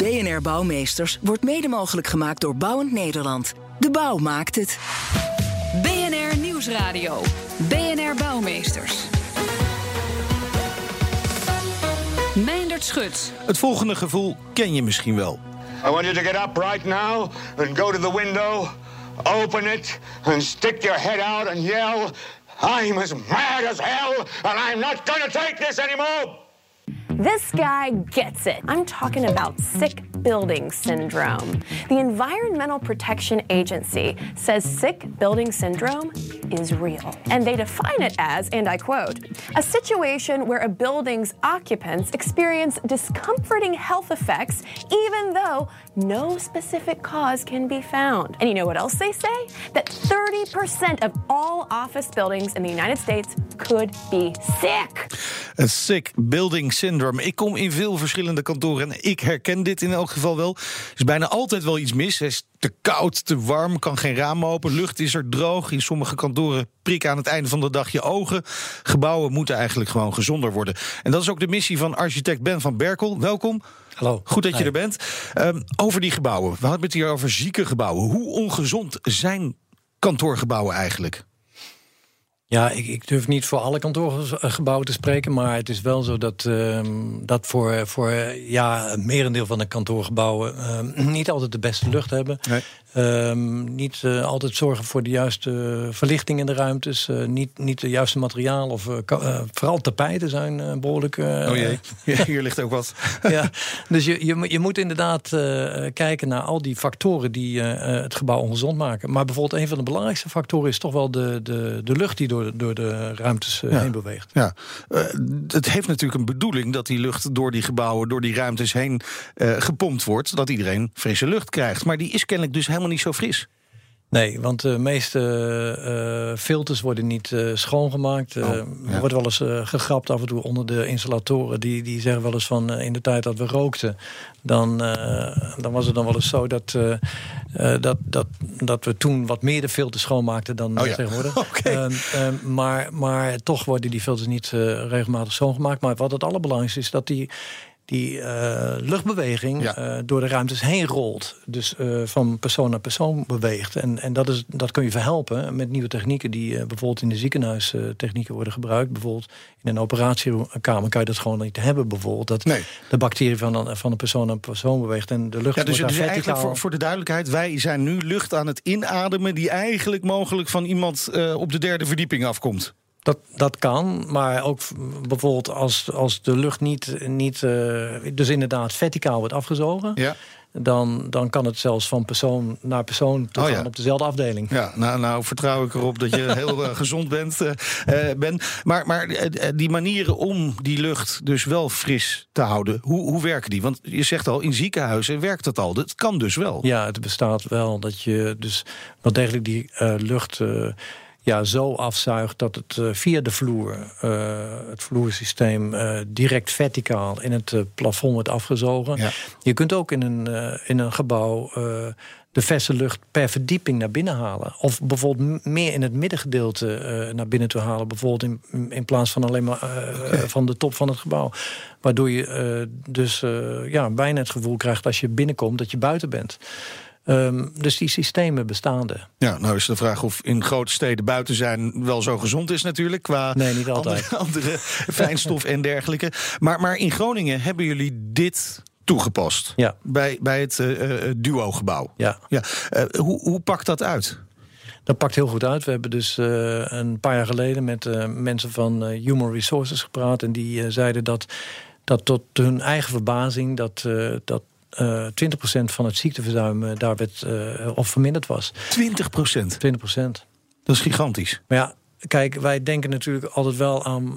BNR Bouwmeesters wordt mede mogelijk gemaakt door Bouwend Nederland. De bouw maakt het. BNR Nieuwsradio. BNR Bouwmeesters. Meindert Schut. Het volgende gevoel ken je misschien wel. I want you to get up right now and go to the window, open it, and stick your head out and yell, I'm as mad as hell, and I'm not gonna take this anymore! This guy gets it. I'm talking about sick building syndrome. The Environmental Protection Agency says sick building syndrome is real. And they define it as, and I quote, a situation where a building's occupants experience discomforting health effects even though no specific cause can be found. And you know what else they say? That 30% of all office buildings in the United States could be sick. Een sick building syndrome. Ik kom in veel verschillende kantoren en ik herken dit in elk geval wel. Er is bijna altijd wel iets mis. Het is te koud, te warm, kan geen raam open. Lucht is er droog. In sommige kantoren prikken aan het einde van de dag je ogen. Gebouwen moeten eigenlijk gewoon gezonder worden. En dat is ook de missie van architect Ben van Berkel. Welkom. Hallo. Goed dat je er bent. Ehm, over die gebouwen. We hadden het hier over zieke gebouwen. Hoe ongezond zijn kantoorgebouwen eigenlijk? Ja, ik, ik durf niet voor alle kantoorgebouwen te spreken, maar het is wel zo dat, ehm, dat voor, voor ja, een merendeel van de kantoorgebouwen ehm, niet altijd de beste lucht hebben. Nee. Ehm, niet eh, altijd zorgen voor de juiste verlichting in de ruimtes. eh, niet, niet de juiste materiaal of eh, vooral tapijten zijn eh, behoorlijk. eh, Oh jee, hier ligt ook wat. ja, dus je, je, moet- je moet inderdaad kijken naar al die factoren die het gebouw ongezond maken. Maar bijvoorbeeld een van de belangrijkste factoren is toch wel de, de, de lucht die door, door de ruimtes Ja. heen beweegt. Ja, het heeft natuurlijk een bedoeling dat die lucht door die gebouwen, door die ruimtes heen gepompt wordt. Dat iedereen frisse lucht krijgt. Maar die is kennelijk dus helemaal niet zo fris. Nee, want de meeste eh, filters worden niet eh, schoongemaakt. Eh, Oh, Er ja. wordt wel eens eh, gegrapt af en toe onder de installatoren. Die, die zeggen wel eens van eh, in de tijd dat we rookten... dan, eh, dan was het dan wel eens zo dat, eh, eh, dat, dat, dat we toen wat meer de filters schoonmaakten dan Oh eh, ja. tegenwoordig. Ehm, ehm, maar, maar toch worden die filters niet eh, regelmatig schoongemaakt. Maar wat het allerbelangrijkste is dat die die eh, luchtbeweging Ja. eh, door de ruimtes heen rolt. Dus eh, van persoon naar persoon beweegt. En, en dat, is, dat kun je verhelpen met nieuwe technieken die bijvoorbeeld in de ziekenhuistechnieken worden gebruikt. Bijvoorbeeld in een operatiekamer kan je dat gewoon niet hebben. Bijvoorbeeld dat Nee. de bacterie van een, van een persoon naar persoon beweegt. En de lucht Ja, dus eigenlijk voor, voor de duidelijkheid: wij zijn nu lucht aan het inademen. die eigenlijk mogelijk van iemand op de derde verdieping afkomt. Dat, dat kan, maar ook bijvoorbeeld als, als de lucht niet, niet eh, dus inderdaad verticaal wordt afgezogen, Ja. dan, dan kan het zelfs van persoon naar persoon toe Oh gaan ja. op dezelfde afdeling. Ja, nou, nou vertrouw ik erop dat je heel eh, gezond bent, eh, eh, Ben. Maar, maar die manieren om die lucht dus wel fris te houden, hoe, hoe werken die? Want je zegt al, in ziekenhuizen werkt dat al. Dat kan dus wel. Ja, het bestaat wel dat je dus wel degelijk die lucht ja, zo afzuigt dat het eh, via de vloer, eh, het vloersysteem, eh, direct verticaal in het plafond wordt afgezogen. Ja. Je kunt ook in een, in een gebouw de verse lucht per verdieping naar binnen halen. Of bijvoorbeeld meer in het middengedeelte naar binnen te halen. Bijvoorbeeld in, in plaats van alleen maar van de top van het gebouw. Waardoor je dus ja, bijna het gevoel krijgt als je binnenkomt dat je buiten bent. Ehm, dus die systemen bestaan er. Ja, nou is de vraag of in grote steden buiten zijn wel zo gezond is natuurlijk. Qua Nee, niet altijd. Andere, andere fijnstof en dergelijke. Maar, maar in Groningen hebben jullie dit toegepast. Ja. Bij, bij het eh, eh, duo-gebouw. Ja. Ja. Eh, hoe, hoe pakt dat uit? Dat pakt heel goed uit. We hebben dus een paar jaar geleden met mensen van Human Resources gepraat. En die zeiden dat, dat tot hun eigen verbazing dat, dat eh 20% van het ziekteverzuim eh, daar werd, eh, of verminderd was. 20 procent. 20%. Dat is gigantisch. Maar ja, kijk, wij denken natuurlijk altijd wel aan, eh,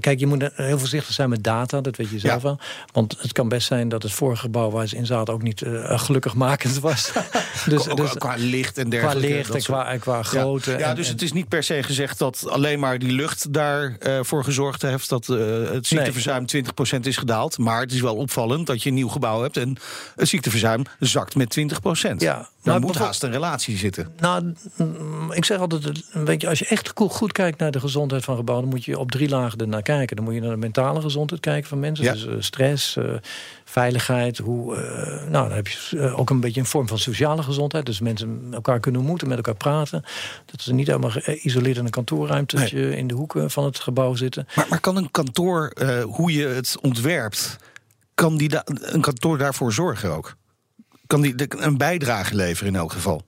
kijk, je moet heel voorzichtig zijn met data, dat weet je zelf Ja. wel. Want het kan best zijn dat het vorige gebouw waar ze in zaten ook niet eh, gelukkigmakend was. dus, Ook dus qua licht en qua dergelijke. licht en soort- qua, qua grootte. Ja, ja en- dus en- het is niet per se gezegd dat alleen maar die lucht daarvoor voor gezorgd heeft dat eh, het ziekteverzuim 20% is gedaald. Maar het is wel opvallend dat je een nieuw gebouw hebt en het ziekteverzuim zakt met 20%. Ja, Maar moet bijvoor- haast een relatie zitten. Nou, ik zeg altijd, weet je, als je echt goed, kijkt naar de gezondheid van gebouwen, dan moet je op drie lagen ernaar kijken. Dan moet je naar de mentale gezondheid kijken van mensen. Ja. Dus eh, stress, eh, veiligheid. Hoe, eh, nou, dan heb je ook een beetje een vorm van sociale gezondheid. Dus mensen elkaar kunnen ontmoeten, met elkaar praten. Dat ze niet helemaal geïsoleerd in een kantoorruimte in de hoeken van het gebouw zitten. Maar, maar kan een kantoor, hoe je het ontwerpt, kan die een kantoor daarvoor zorgen ook? Kan die de- een bijdrage leveren in elk geval?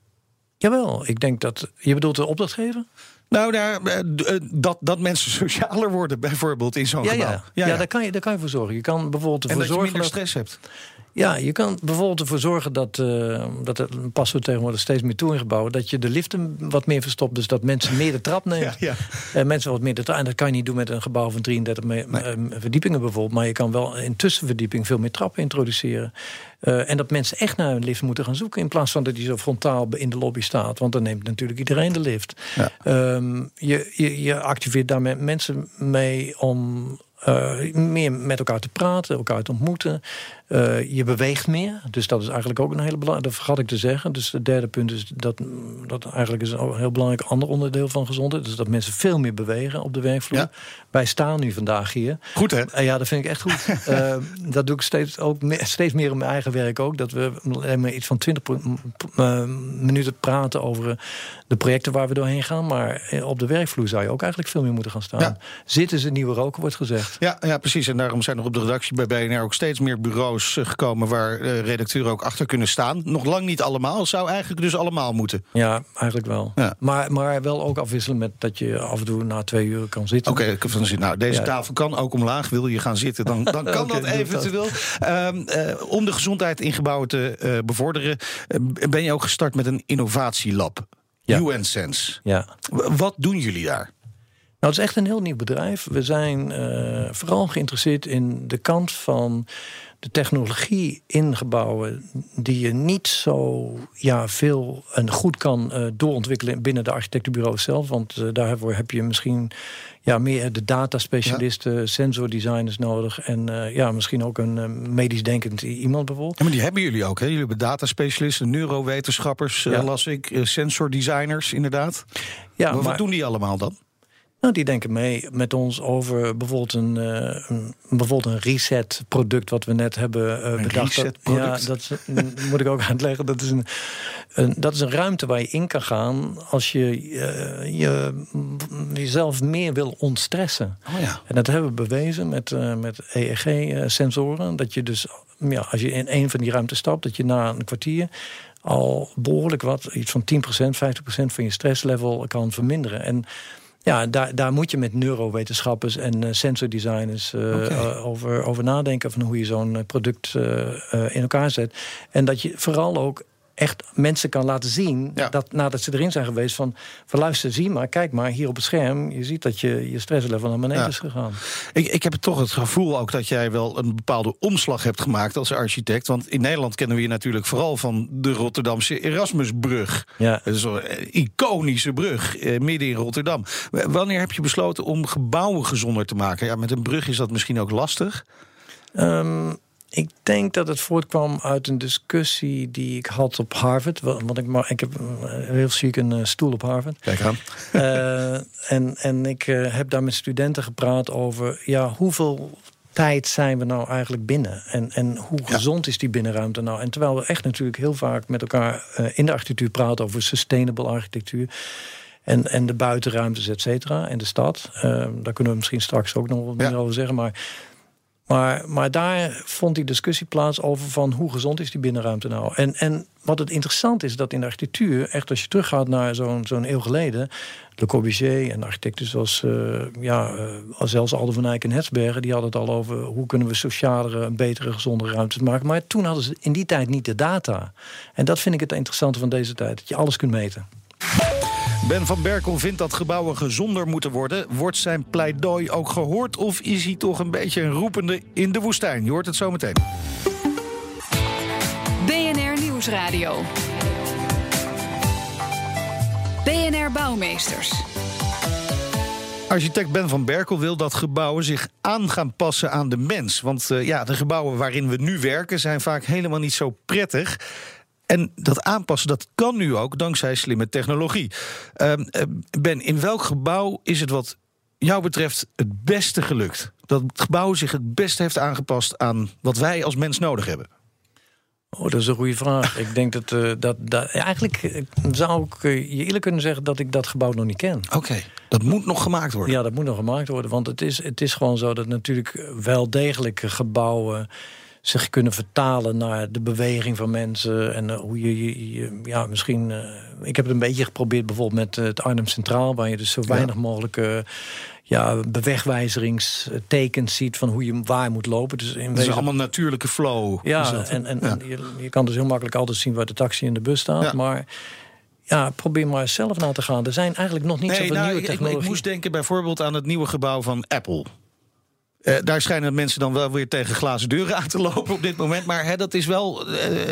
Jawel, ik denk dat. Je bedoelt de opdrachtgever? Nou, daar, eh, eh, dat, dat mensen socialer worden, bijvoorbeeld in zo'n Ja, gebouw. ja. ja, Daar, kan je, daar kan je voor zorgen. Je kan bijvoorbeeld en ervoor dat je minder dat- stress hebt. Ja, je kan bijvoorbeeld ervoor zorgen dat, eh dat er passen we tegenwoordig steeds meer toe in gebouwen, dat je de liften wat meer verstopt, dus dat mensen meer de trap nemen. Ja, ja. En mensen wat meer de trap. En dat kan je niet doen met een gebouw van 33 me- eh, verdiepingen bijvoorbeeld, maar je kan wel in tussenverdieping veel meer trappen introduceren. Eh, en dat mensen echt naar een lift moeten gaan zoeken in plaats van dat die zo frontaal in de lobby staat, want dan neemt natuurlijk iedereen de lift. Ja. Ehm, je, je, je activeert daarmee mensen mee om eh, meer met elkaar te praten, elkaar te ontmoeten. Eh, je beweegt meer, dus dat is eigenlijk ook een hele belangrijke. Dat vergat ik te zeggen. Dus het derde punt is dat dat eigenlijk is een heel belangrijk ander onderdeel van gezondheid. Dus dat mensen veel meer bewegen op de werkvloer. Ja. Wij staan nu vandaag hier. Goed hè? Eh, ja, dat vind ik echt goed. Dat doe ik steeds, ook me- steeds meer in mijn eigen werk ook. Dat we alleen maar iets van 20 pro- m- eh, minuten praten over de projecten waar we doorheen gaan. Maar op de werkvloer zou je ook eigenlijk veel meer moeten gaan staan. Ja. Zitten het nieuwe roken, wordt gezegd. Ja, ja, precies. En daarom zijn er op de redactie bij BNR ook steeds meer bureaus eh, gekomen waar eh, redacteuren ook achter kunnen staan. Nog lang niet allemaal. Zou eigenlijk dus allemaal moeten. Ja, eigenlijk wel. Ja. Maar, maar wel ook afwisselen met dat je af en toe na twee uur kan zitten. Oké, ik heb van zin. Nou, deze Ja. tafel kan ook omlaag. Wil je gaan zitten, dan, dan kan dat eventueel. Ehm, eh, om de gezondheid in gebouwen te bevorderen, ben je ook gestart met een innovatielab. Ja. UN Sense. Ja. Wat doen jullie daar? Nou, het is echt een heel nieuw bedrijf. We zijn eh, vooral geïnteresseerd in de kant van de technologie in gebouwen die je niet zo ja, veel en goed kan eh, doorontwikkelen binnen de architectenbureaus zelf. Want eh, daarvoor heb je misschien ja, meer de dataspecialisten, sensordesigners nodig. En ja, misschien ook een medisch denkend iemand bijvoorbeeld. Ja, maar die hebben jullie ook. Hè? Jullie hebben dataspecialisten, neurowetenschappers, Ja. las ik, sensordesigners, inderdaad. Ja, Maar maar- Wat doen die allemaal dan? Nou, die denken mee met ons over bijvoorbeeld een, eh, een, bijvoorbeeld een reset product wat we net hebben eh, Een bedacht. Ja, dat is, moet ik ook uitleggen. Dat is een, een, dat is een ruimte waar je in kan gaan als je eh, je, jezelf meer wil ontstressen. Oh ja. En dat hebben we bewezen met, met EEG-sensoren. Dat je dus, ja, als je in een van die ruimtes stapt, dat je na een kwartier al behoorlijk wat, iets van 10%, 50% van je stresslevel kan verminderen. En ja, daar, daar moet je met neurowetenschappers en eh, sensordesigners eh, Oké. eh, over, over nadenken van hoe je zo'n eh, product eh, eh, in elkaar zet. En dat je vooral ook echt mensen kan laten zien Ja. dat nadat ze erin zijn geweest van, van luister, zie maar, kijk maar hier op het scherm, je ziet dat je je stresslevel naar beneden Ja. is gegaan. Ik, ik heb toch het gevoel ook dat jij wel een bepaalde omslag hebt gemaakt als architect. Want in Nederland kennen we je natuurlijk vooral van de Rotterdamse Erasmusbrug. Ja. Een iconische brug eh, midden in Rotterdam. Wanneer heb je besloten om gebouwen gezonder te maken? Ja, met een brug is dat misschien ook lastig. Ehm, ik denk dat het voortkwam uit een discussie die ik had op Harvard. wa- Want ik, ik heb eh, heel ziek een eh, stoel op Harvard. Kijk aan. Eh, en, en ik heb daar met studenten gepraat over ja, hoeveel tijd zijn we nou eigenlijk binnen? En, en hoe gezond is die binnenruimte nou? En terwijl we echt natuurlijk heel vaak met elkaar in de architectuur praten over sustainable architectuur. En, en de buitenruimtes, et cetera, en de stad. Daar kunnen we misschien straks ook nog wat Ja. meer over zeggen. Maar maar, daar vond die discussie plaats over van hoe gezond is die binnenruimte nou. En, en wat het interessant is, dat in de architectuur, echt als je teruggaat naar zo'n zo'n eeuw geleden, Le Corbusier en architecten zoals eh, ja, eh, zelfs Aldo van Eyck en Hetsbergen, die hadden het al over hoe kunnen we socialere, betere, gezondere ruimtes maken. Maar toen hadden ze in die tijd niet de data. En dat vind ik het interessante van deze tijd, dat je alles kunt meten. Ben van Berkel vindt dat gebouwen gezonder moeten worden. Wordt zijn pleidooi ook gehoord of is hij toch een beetje een roepende in de woestijn? Je hoort het zo meteen. BNR Nieuwsradio. BNR Bouwmeesters. Architect Ben van Berkel wil dat gebouwen zich aan gaan passen aan de mens. Want uh, ja, de gebouwen waarin we nu werken zijn vaak helemaal niet zo prettig. En dat aanpassen, dat kan nu ook dankzij slimme technologie. Uh, ben, in welk gebouw is het wat jou betreft het beste gelukt? Dat het gebouw zich het beste heeft aangepast aan wat wij als mens nodig hebben? Oh, dat is een goede vraag. ik denk dat, uh, dat, dat eigenlijk zou ik je eerlijk kunnen zeggen dat ik dat gebouw nog niet ken. Oké, dat moet nog gemaakt worden. Ja, dat moet nog gemaakt worden. Want het is, het is gewoon zo dat natuurlijk wel degelijk gebouwen zich kunnen vertalen naar de beweging van mensen. En uh, hoe je, je, je, ja, misschien. Uh, ik heb het een beetje geprobeerd bijvoorbeeld met uh, het Arnhem Centraal, waar je dus zo weinig ja. mogelijk. ja, bewegwijzeringstekens ziet van hoe je waar moet lopen. Dus in het is allemaal natuurlijke flow. Ja, en, en, ja. en je, je, kan dus heel makkelijk altijd zien waar de taxi in de bus staat. Ja. Maar ja, probeer maar zelf na te gaan. Er zijn eigenlijk nog niet nee, zoveel nou, nieuwe technologieën. Ik, ik moest denken bijvoorbeeld aan het nieuwe gebouw van Apple. Uh, daar schijnen mensen dan wel weer tegen glazen deuren aan te lopen op dit moment. Maar hè, dat is wel. Uh,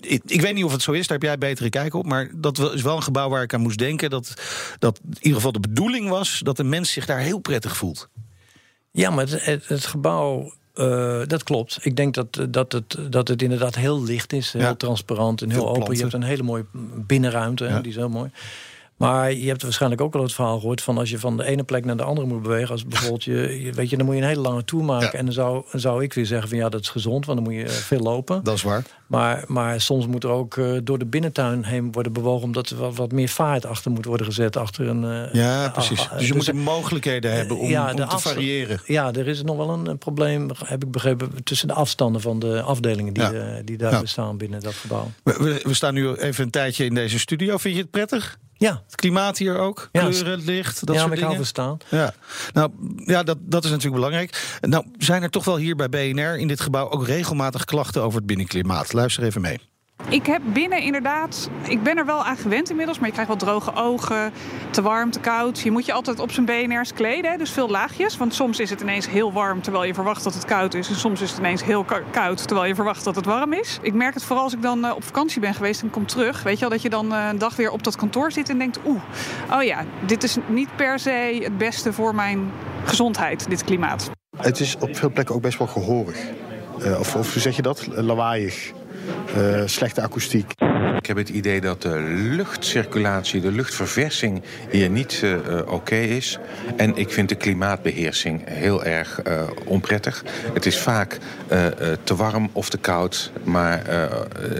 ik, ik, weet niet of het zo is, daar heb jij betere kijk op. Maar dat is wel een gebouw waar ik aan moest denken. Dat, dat in ieder geval de bedoeling was dat de mens zich daar heel prettig voelt. Ja, maar het, het, het gebouw. Uh, dat klopt. Ik denk dat, dat, het, dat het inderdaad heel licht is, heel ja. transparant en heel open. Planten. Je hebt een hele mooie binnenruimte, ja. die is heel mooi. Maar je hebt waarschijnlijk ook al het verhaal gehoord van als je van de ene plek naar de andere moet bewegen. Als bijvoorbeeld je, weet je, dan moet je een hele lange tour maken. Ja. En dan zou, zou ik weer zeggen van ja, dat is gezond, want dan moet je veel lopen. Dat is waar. Maar, maar soms moet er ook uh, door de binnentuin heen worden bewogen, omdat er wat, wat meer vaart achter moet worden gezet. Achter een, uh, ja, precies. dus je dus, moet mogelijkheden hebben om, ja, om te variëren. Ja, er is nog wel een, een, probleem, heb ik begrepen, tussen de afstanden van de afdelingen die, ja. die daar bestaan binnen dat gebouw. We, we staan nu even een tijdje in deze studio. Vind je het prettig? Ja. Het klimaat hier ook, ja, kleuren, licht, dat ja, soort dingen. Ja, staan. Ja, nou, ja dat, dat is natuurlijk belangrijk. Nou, zijn er toch wel hier bij BNR in dit gebouw ook regelmatig klachten over het binnenklimaat? Luister even mee. Ik heb binnen inderdaad, ik ben er wel aan gewend inmiddels, maar je krijgt wel droge ogen, te warm, te koud. Je moet je altijd op zijn BNR's kleden, dus veel laagjes. Want soms is het ineens heel warm terwijl je verwacht dat het koud is. En soms is het ineens heel koud terwijl je verwacht dat het warm is. Ik merk het vooral als ik dan uh, op vakantie ben geweest en kom terug. Weet je wel, dat je dan uh, een dag weer op dat kantoor zit en denkt, oeh, oh ja, dit is niet per se het beste voor mijn gezondheid, dit klimaat. Het is op veel plekken ook best wel gehoorig. Uh, of, of hoe zeg je dat? Lawaaiig. Uh, slechte akoestiek. Ik heb het idee dat de luchtcirculatie, de luchtverversing hier niet uh, oké okay is. En ik vind de klimaatbeheersing heel erg uh, onprettig. Het is vaak uh, te warm of te koud, maar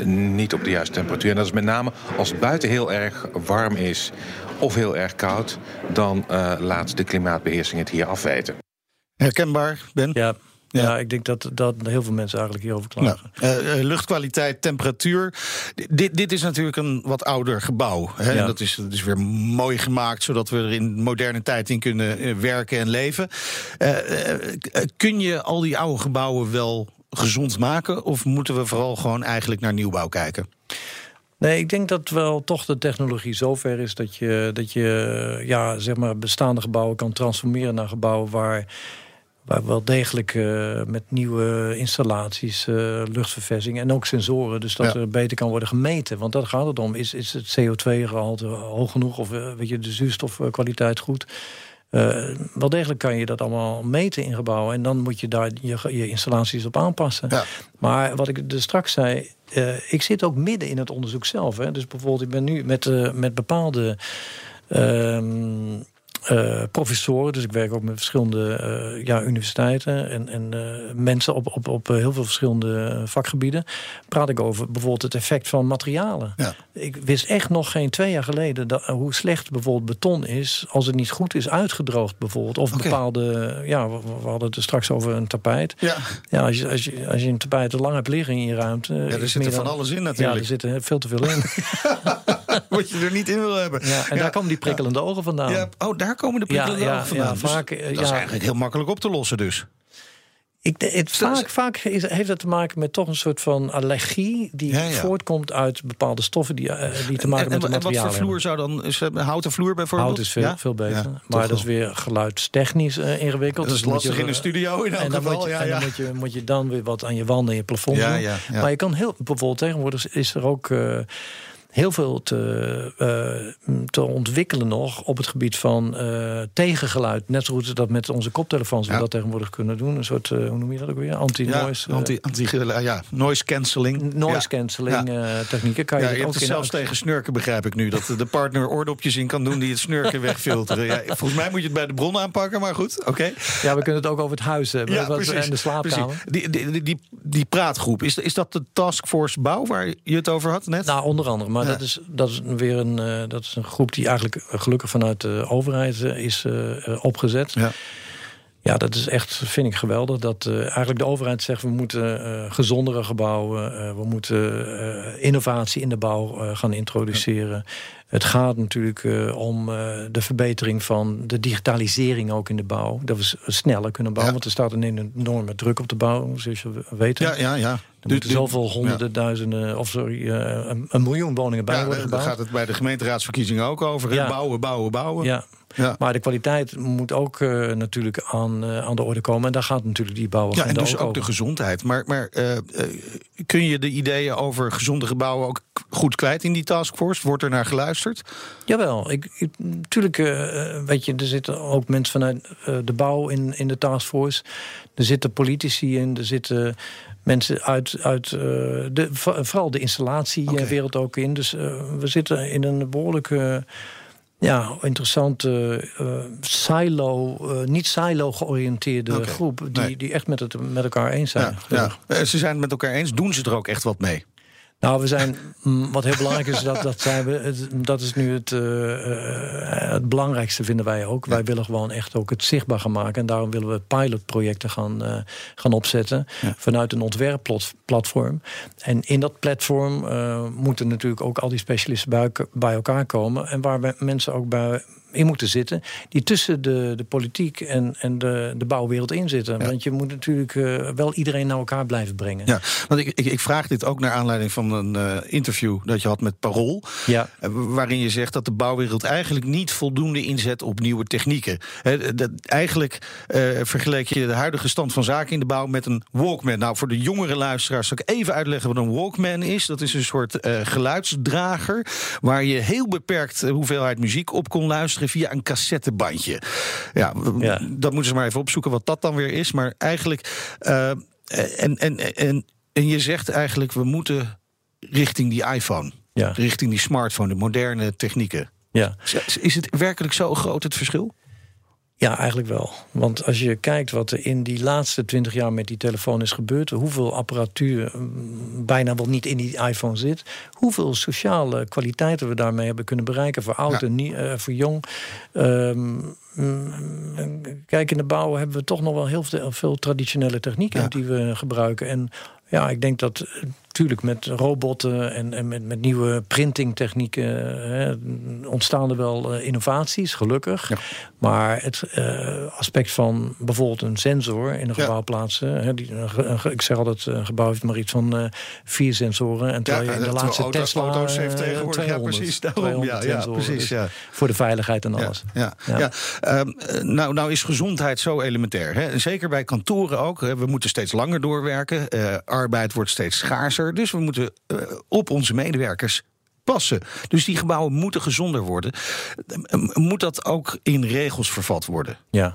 niet op de juiste temperatuur. En dat is met name als het buiten heel erg warm is of heel erg koud, dan laat de klimaatbeheersing het hier afweten. Herkenbaar, Ben? Ja, ja. ja, ik denk dat, dat heel veel mensen eigenlijk hierover klagen. Nou, uh, luchtkwaliteit, temperatuur. Dit, dit is natuurlijk een wat ouder gebouw. Hè? Ja. Dat, is, dat is weer mooi gemaakt, zodat we er in moderne tijd in kunnen werken en leven. Uh, kun je al die oude gebouwen wel gezond maken? Of moeten we vooral gewoon eigenlijk naar nieuwbouw kijken? Nee, ik denk dat wel toch de technologie zover is dat je, dat je ja, zeg maar bestaande gebouwen kan transformeren naar gebouwen waar waar wel degelijk uh, met nieuwe installaties, uh, luchtverversing en ook sensoren, dus dat ja. er beter kan worden gemeten. Want dat gaat het om. Is, is het CO2-gehalte hoog genoeg of uh, weet je, de zuurstofkwaliteit goed? wel degelijk kan je dat allemaal meten in gebouwen. En dan moet je daar je, je installaties op aanpassen. Ja. Maar wat ik dus straks zei, ik zit ook midden in het onderzoek zelf. Hè. Dus bijvoorbeeld, ik ben nu met, met bepaalde. Um, uh, professoren, dus ik werk ook met verschillende uh, ja, universiteiten en, en uh, mensen op, op, op heel veel verschillende vakgebieden. Praat ik over bijvoorbeeld het effect van materialen. Ja. Ik wist echt nog geen twee jaar geleden dat, hoe slecht bijvoorbeeld beton is als het niet goed is uitgedroogd, bijvoorbeeld. Of okay. bepaalde, ja, we, we, hadden het er straks over een tapijt. Ja. Ja, als, je, als, je, als je een tapijt te lang hebt liggen in je ruimte. Ja, er zit er van dan, alles in natuurlijk. Ja, er zit er veel te veel in. Wat je er niet in wil hebben. Ja, en daar komen die prikkelende ogen vandaan. Ja, oh, daar komen de ja, ogen vandaan. Ja, vaak, dus dat is eigenlijk heel makkelijk op te lossen dus. Ik, het, vaak vaak is, heeft dat te maken met toch een soort van allergie die Ja, ja. voortkomt uit bepaalde stoffen die, eh, die te maken en, met de en wat voor materialen. vloer zou dan... Is houten vloer bijvoorbeeld? Hout is veel, Ja? veel beter. Ja, maar dat is weer geluidstechnisch eh, ingewikkeld. Dat is Dus lastig je- in een studio in elk en dan geval, Moet je, ja, en dan ja. moet je, moet je dan weer wat aan je wanden en je plafond Ja, doen. ja, ja. Maar je kan heel... Bijvoorbeeld tegenwoordig is er ook... eh, Heel veel te, eh, te ontwikkelen nog op het gebied van eh, tegengeluid. Net zo goed dat met onze koptelefoons we Ja. dat tegenwoordig kunnen doen. Een soort, eh, hoe noem je dat ook weer? Anti-noise. Ja, anti, anti, ja, noise cancelling. noise cancelling Ja. technieken. Kan je, Ja, je ook in zelfs tegen snurken, begrijp ik nu. Dat de partner oordopjes in kan doen die het snurken wegfilteren. Ja, volgens mij moet je het bij de bron aanpakken, maar goed, oké. Ja, we kunnen het ook over het huis hebben. Ja, wat- en de slaapkamer. precies. Die, die, die, die, die praatgroep, is, is dat de taskforce bouw waar je het over had net? Nou, onder andere. Maar Ja. dat, is, dat is weer een, eh, dat is een groep die eigenlijk gelukkig vanuit de overheid eh, is eh, opgezet. Ja. Ja, dat is echt, vind ik geweldig. Dat eh, eigenlijk de overheid zegt, we moeten eh, gezondere gebouwen... eh, we moeten innovatie in de bouw gaan introduceren. Het gaat natuurlijk om de verbetering van de digitalisering ook in de bouw. Dat we sneller kunnen bouwen, Ja. want er staat een enorme druk op de bouw, zoals je weet. Ja, ja, ja. Er moeten zoveel honderden duizenden, of sorry, een, een miljoen woningen bij Ja, worden daar gebouwd. gaat het bij de gemeenteraadsverkiezingen ook over. Bouwen, bouwen, bouwen. Ja. Ja. Maar de kwaliteit moet ook eh, natuurlijk aan, eh, aan de orde komen. En daar gaat natuurlijk die Ja, bouwagenda en dus ook ook de gezondheid. Maar, maar eh, kun je de ideeën over gezonde gebouwen ook goed kwijt in die taskforce? Wordt er naar geluisterd? Jawel, ik, ik, natuurlijk, eh, weet je, er zitten ook mensen vanuit de bouw in, in de taskforce. Er zitten politici in, er zitten mensen uit, uit de, vo- vooral de installatiewereld ook in. Dus we zitten in een behoorlijk eh, ja, interessante eh, silo, eh, niet silo georiënteerde Oké, groep... Die, nee. die echt met het met elkaar eens zijn. Ja, ja. Eh, Ze zijn het met elkaar eens. Doen ze er ook echt wat mee? Nou, we zijn. mm, Wat heel belangrijk is, dat, dat, zijn we, dat is nu het, eh, eh, het belangrijkste, vinden wij ook. Wij willen gewoon echt ook het zichtbaar gaan maken. En daarom willen we pilotprojecten gaan, eh, gaan opzetten. Vanuit een ontwerpplatform. En in dat platform moeten natuurlijk ook al die specialisten bij, bij elkaar komen. En waar we- mensen ook bij in moeten zitten. Die tussen de, de politiek en, en de, de bouwwereld in zitten. Want je moet natuurlijk eh, wel iedereen naar elkaar blijven brengen. Ja, want ik, ik, ik vraag dit ook naar aanleiding van een eh, interview dat je had met Parool. Ja. Eh, waarin je zegt dat de bouwwereld eigenlijk niet voldoende inzet op nieuwe technieken. Dat, eigenlijk vergeleek je de huidige stand van zaken in de bouw met een Walkman. Nou, voor de jongere luisteraars zal ik even uitleggen wat een Walkman is. Dat is een soort geluidsdrager waar je heel beperkt hoeveelheid muziek op kon luisteren via een cassettebandje. Ja, dat moeten ze maar even opzoeken wat dat dan weer is. Maar eigenlijk. eh, en, en, en, en je zegt eigenlijk, we moeten richting die iPhone. Ja. Richting die smartphone, de moderne technieken. Ja. Is het werkelijk zo groot het verschil? Ja, eigenlijk wel. Want als je kijkt wat er in die laatste twintig jaar met die telefoon is gebeurd, hoeveel apparatuur mm, bijna wel niet in die iPhone zit, hoeveel sociale kwaliteiten we daarmee hebben kunnen bereiken voor oud Ja. en nie- eh, voor jong. Mm, kijk, in de bouw hebben we toch nog wel heel veel, veel traditionele technieken Ja. die we gebruiken. En ja, ik denk dat eh, natuurlijk met robotten en, en met, met nieuwe printingtechnieken hè, ontstaan er wel eh, innovaties, gelukkig. Maar het eh, aspect van bijvoorbeeld een sensor in een Ja. gebouw plaatsen. Hè, die, ik zeg altijd, een gebouw heeft maar iets van eh, vier sensoren. En terwijl je in de laatste auto- Tesla auto's heeft eh, tegenwoordig, ja, 200, precies, daarom, 200 ja, ja, precies, Dus ja. Voor de veiligheid en alles. Ja, ja, ja. Ehm, eh, nou, nou is gezondheid zo elementair. Hè? Zeker bij kantoren ook. We moeten steeds langer doorwerken. Eh, arbeid wordt steeds schaarser. Dus we moeten eh, op onze medewerkers passen. Dus die gebouwen moeten gezonder worden. Eh, Moet dat ook in regels vervat worden? Ja.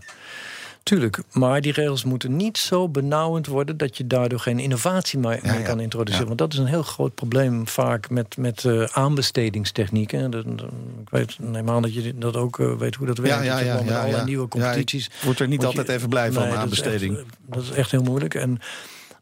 Tuurlijk, maar die regels moeten niet zo benauwend worden dat je daardoor geen innovatie meer Ja, meer ja. kan introduceren. Ja. Want dat is een heel groot probleem vaak met, met eh, aanbestedingstechnieken. Dat- dat- Ik weet, neem aan dat je dat ook eh, weet hoe dat werkt. Ja, ja, met allerlei ja. nieuwe competities. word er niet je- altijd even blij van, Nee, dat is echt- aanbesteding. Dat is echt heel moeilijk. En,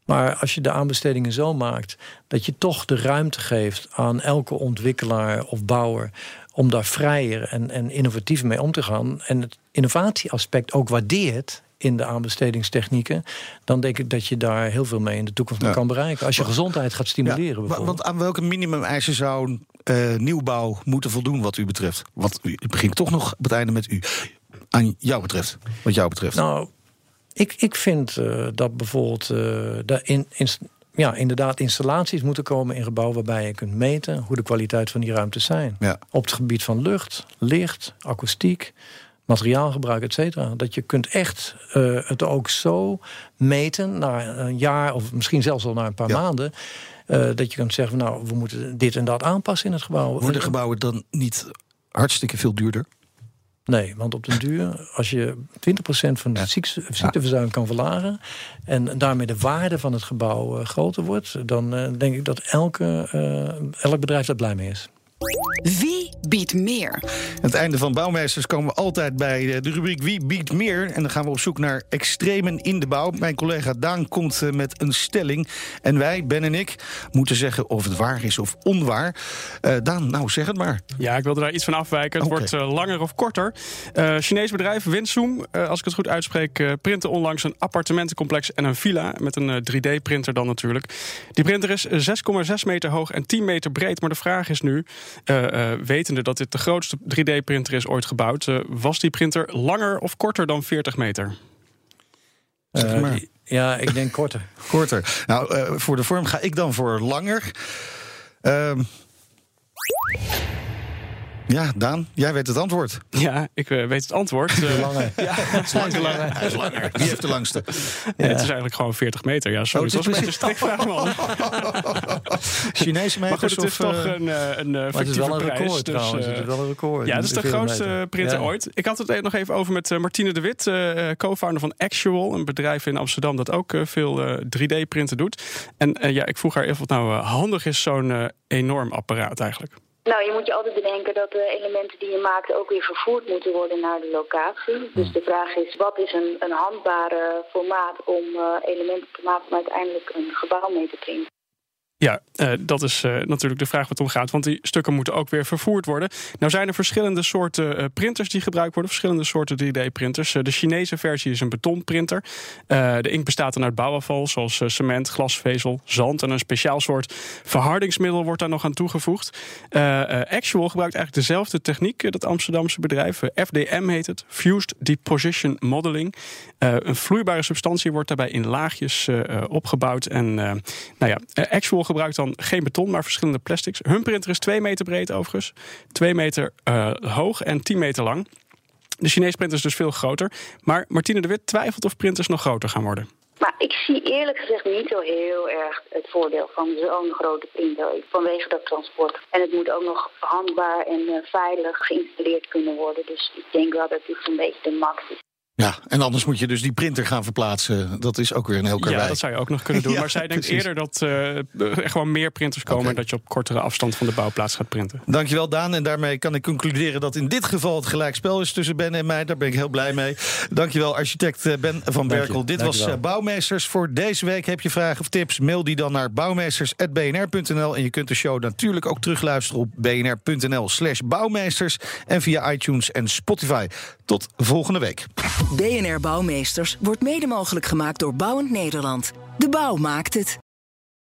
maar als je de aanbestedingen zo maakt dat je toch de ruimte geeft aan elke ontwikkelaar of bouwer om daar vrijer en, en innovatief mee om te gaan en het innovatieaspect ook waardeert in de aanbestedingstechnieken, dan denk ik dat je daar heel veel mee in de toekomst Ja. kan bereiken. Als je gezondheid gaat stimuleren, Ja, want aan welke minimumeisen zou een eh, nieuwbouw moeten voldoen wat u betreft? Want u- begint toch nog op het einde met u. Aan jou betreft, wat jou betreft. Nou, Ik, ik vind uh, dat bijvoorbeeld uh, in, in, ja, inderdaad installaties moeten komen in gebouwen waarbij je kunt meten hoe de kwaliteit van die ruimtes zijn. Ja. Op het gebied van lucht, licht, akoestiek, materiaalgebruik, et cetera. Dat je kunt echt uh, het ook zo meten na een jaar of misschien zelfs al na een paar Ja. maanden. uh, dat je kunt zeggen, nou, we moeten dit en dat aanpassen in het gebouw. Worden gebouwen dan niet hartstikke veel duurder? Nee, want op den duur, als je 20% van de ziekte, ziekteverzuim kan verlagen... en daarmee de waarde van het gebouw uh, groter wordt... dan uh, denk ik dat elke, uh, elk bedrijf daar blij mee is. Wie biedt meer? Aan het einde van Bouwmeesters komen we altijd bij de rubriek Wie biedt meer? En dan gaan we op zoek naar extremen in de bouw. Mijn collega Daan komt eh, met een stelling. En wij, Ben en ik, moeten zeggen of het waar is of onwaar. Uh, Daan, nou zeg het maar. Ja, ik wilde daar iets van afwijken. Het wordt uh, langer of korter. Uh, Chinees bedrijf Winzoom, uh, als ik het goed uitspreek, uh, printte onlangs een appartementencomplex en een villa. Met een uh, 3D-printer dan natuurlijk. Die printer is 6,6 meter hoog en 10 meter breed. Maar de vraag is nu, wetende dat dit de grootste 3D-printer is ooit gebouwd, uh, was die printer langer of korter dan 40 meter? Zeg maar. ja, ik denk korter. korter. Nou, uh, voor de vorm ga ik dan voor langer. Uh, ja, Daan, jij weet het antwoord. Ja, ik uh, weet het antwoord. Uh, langer. Ja, het is. Hij is langer. Wie heeft de langste? Ja. Het is eigenlijk gewoon 40 meter. Ja, sorry. Oh, het was een beetje een strikvraag, man. Chinese meters maar goed, het is of, toch een, het is wel een prijs, record dus, trouwens. Het is wel een record. Ja, het is de grootste meter. printer ja. ooit. Ik had het nog even over met Martine de Wit, uh, co-founder van Actual. Een bedrijf in Amsterdam dat ook veel 3D-printen doet. En ja, ik vroeg haar even wat nou handig is zo'n enorm apparaat eigenlijk. Nou, je moet je altijd bedenken dat de elementen die je maakt ook weer vervoerd moeten worden naar de locatie. Dus de vraag is, wat is een, een handbare formaat om uh, elementen te maken om uiteindelijk een gebouw mee te printen? Ja, uh, dat is uh, natuurlijk de vraag wat om gaat. Want die stukken moeten ook weer vervoerd worden. Nou zijn er verschillende soorten uh, printers die gebruikt worden. Verschillende soorten 3D-printers. de Chinese versie is een betonprinter. de inkt bestaat dan uit bouwafval, zoals cement, glasvezel, zand. En een speciaal soort verhardingsmiddel wordt daar nog aan toegevoegd. Actual gebruikt eigenlijk dezelfde techniek, dat Amsterdamse bedrijf. FDM heet het, Fused Deposition Modeling. een vloeibare substantie wordt daarbij in laagjes opgebouwd. En nou ja, Actual gebruikt dan geen beton, maar verschillende plastics. Hun printer is 2 meter breed overigens, 2 meter uh, hoog en 10 meter lang. De Chinese printer is dus veel groter. Maar Martine de Wit twijfelt of printers nog groter gaan worden. Maar ik zie eerlijk gezegd niet zo heel erg het voordeel van zo'n grote printer vanwege dat transport. En het moet ook nog handbaar en uh, veilig geïnstalleerd kunnen worden. Dus ik denk wel dat dit een beetje de max is. Ja, en anders moet je dus die printer gaan verplaatsen. Dat is ook weer een heel karwei. Ja, dat zou je ook nog kunnen doen. Ja, maar zij denkt precies. eerder dat uh, er gewoon meer printers komen... Okay. en dat je op kortere afstand van de bouwplaats gaat printen. Dankjewel, Daan. En daarmee kan ik concluderen dat in dit geval het gelijkspel is tussen Ben en mij. Daar ben ik heel blij mee. Dankjewel, architect eh, Ben van Berkel. Dit was uh, Bouwmeesters voor deze week. Heb je vragen of tips? Mail die dan naar bouwmeesters.bnr.nl. En je kunt de show natuurlijk ook terugluisteren op bnr.nl slash bouwmeesters. En via iTunes en Spotify. Tot volgende week. BNR Bouwmeesters wordt mede mogelijk gemaakt door Bouwend Nederland. De bouw maakt het.